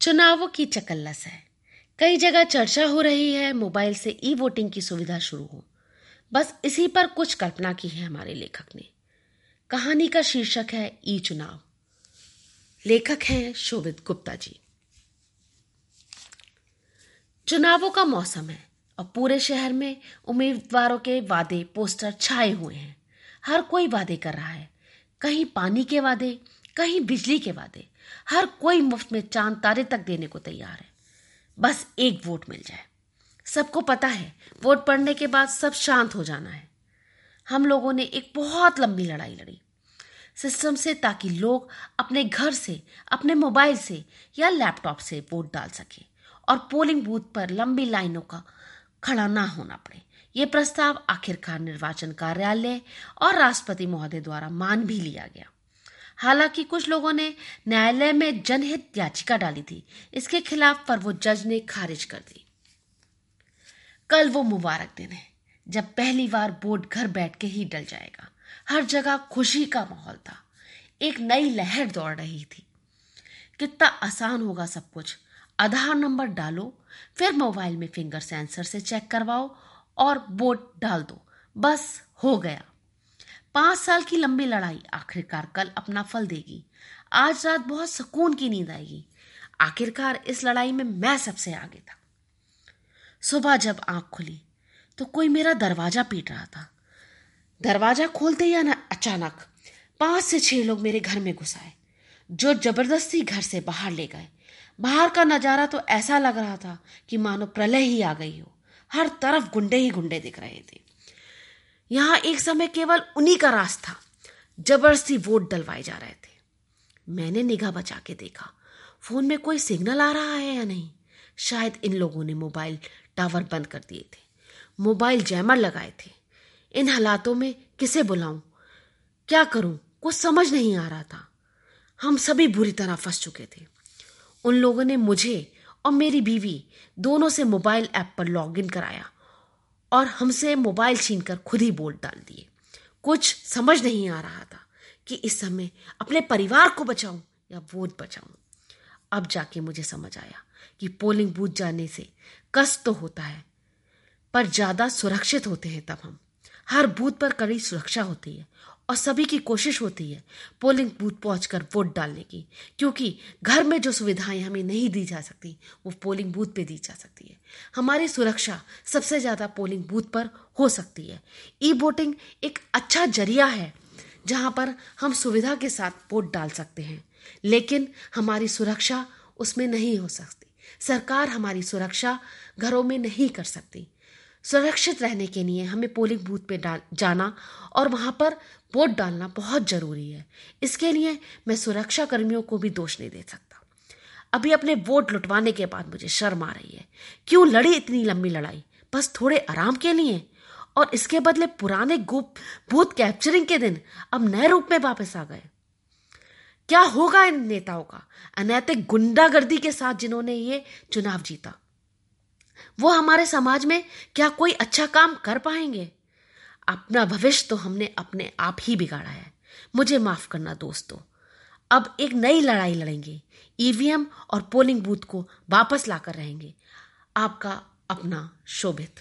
चुनावों की चकल्लस है। कई जगह चर्चा हो रही है, मोबाइल से ई वोटिंग की सुविधा शुरू हो। बस इसी पर कुछ कल्पना की है हमारे लेखक ने। कहानी का शीर्षक है ई चुनाव लेखक हैं शोभित गुप्ता जी। चुनावों का मौसम है और पूरे शहर में उम्मीदवारों के वादे, पोस्टर छाए हुए हैं। हर कोई वादे कर रहा है। कहीं पानी के वादे, कहीं बिजली के वादे। हर कोई मुफ़्त में चाँद तारे तक देने को तैयार है। बस एक वोट मिल जाए। सबको पता है, वोट पड़ने के बाद सब शांत हो जाना है। हम लोगों ने एक बहुत लंबी लड़ाई लड़ी। सिस्टम से ताकि लोग अपने घर से, अपने मोबाइल से या लैपटॉप से वोट डाल सके और पोलिंग बूथ पर लंबी लाइनों का खड़ा ना होना पड़े। ये प्रस्ताव आखिरकार निर्वाचन कार्यालय और राष्ट्रपति महोदय द्वारा मान भी लिया गया। हालाँकि कुछ लोगों ने न्यायालय में जनहित याचिका डाली थी। इसके खिलाफ पर वो जज ने खारिज कर दी। कल वो मुबारक दिन है, जब पहली बार वोट घर बैठ के ही डल जाएगा। हर जगह खुशी का माहौल था। एक नई लहर दौड़ रही थी। कितना आसान होगा सब कुछ। आधार नंबर डालो, फिर मोबाइल में फिंगर सेंसर से चेक करवाओ और वोट डाल दो। बस हो गया। पाँच साल की लंबी लड़ाई आखिरकार कल अपना फल देगी। आज रात बहुत सुकून की नींद आएगी। आखिरकार इस लड़ाई में मैं सबसे आगे था। सुबह जब आँख खुली तो कोई मेरा दरवाज़ा पीट रहा था। दरवाज़ा खोलते ही अचानक पाँच से छह लोग मेरे घर में घुस आए, जो ज़बरदस्ती घर से बाहर ले गए। बाहर का नज़ारा तो ऐसा लग रहा था कि मानो प्रलय ही आ गई हो। हर तरफ़ गुंडे ही गुंडे दिख रहे थे। यहाँ एक समय केवल उन्हीं का रास था ज़बरदस्ती वोट डलवाए जा रहे थे। मैंने निगाह बचा के देखा, फ़ोन में कोई सिग्नल आ रहा है या नहीं? शायद इन लोगों ने मोबाइल टावर बंद कर दिए थे, मोबाइल जैमर लगाए थे। इन हालातों में किसे बुलाऊं? क्या करूँ? कुछ समझ नहीं आ रहा था। हम सभी बुरी तरह फंस चुके थे। उन लोगों ने मुझे और मेरी बीवी दोनों से मोबाइल ऐप पर लॉगिन कराया। और हमसे मोबाइल छीन कर खुद ही बोल डाल दिए। कुछ समझ नहीं आ रहा था कि इस समय अपने परिवार को बचाऊं या वोट बचाऊं। अब जाके मुझे समझ आया कि पोलिंग बूथ जाने से कष्ट तो होता है, पर ज़्यादा सुरक्षित होते हैं तब हम। हर बूथ पर कड़ी सुरक्षा होती है और सभी की कोशिश होती है पोलिंग बूथ पहुंचकर वोट डालने की, क्योंकि घर में जो सुविधाएँ हमें नहीं दी जा सकती, वो पोलिंग बूथ पे दी जा सकती है। हमारी सुरक्षा सबसे ज़्यादा पोलिंग बूथ पर हो सकती है। ई वोटिंग एक अच्छा ज़रिया है, जहाँ पर हम सुविधा के साथ वोट डाल सकते हैं, लेकिन हमारी सुरक्षा उसमें नहीं हो सकती। सरकार हमारी सुरक्षा घरों में नहीं कर सकती। सुरक्षित रहने के लिए हमें पोलिंग बूथ पे जाना और वहाँ पर वोट डालना बहुत ज़रूरी है। इसके लिए मैं सुरक्षा कर्मियों को भी दोष नहीं दे सकता। अभी अपने वोट लुटवाने के बाद मुझे शर्म आ रही है। क्यों लड़ी इतनी लंबी लड़ाई? बस थोड़े आराम के लिए। और इसके बदले पुराने गुप, बूथ कैप्चरिंग के दिन अब नए रूप में वापस आ गए। क्या होगा इन नेताओं का? अनैतिक गुंडागर्दी के साथ जिन्होंने ये चुनाव जीता। वो हमारे समाज में क्या कोई अच्छा काम कर पाएँगे? अपना भविष्य तो हमने अपने आप ही बिगाड़ा है। मुझे माफ़ करना दोस्तों। अब एक नई लड़ाई लड़ेंगे। ईवीएम और पोलिंग बूथ को वापस लाकर रहेंगे। आपका अपना शोभित।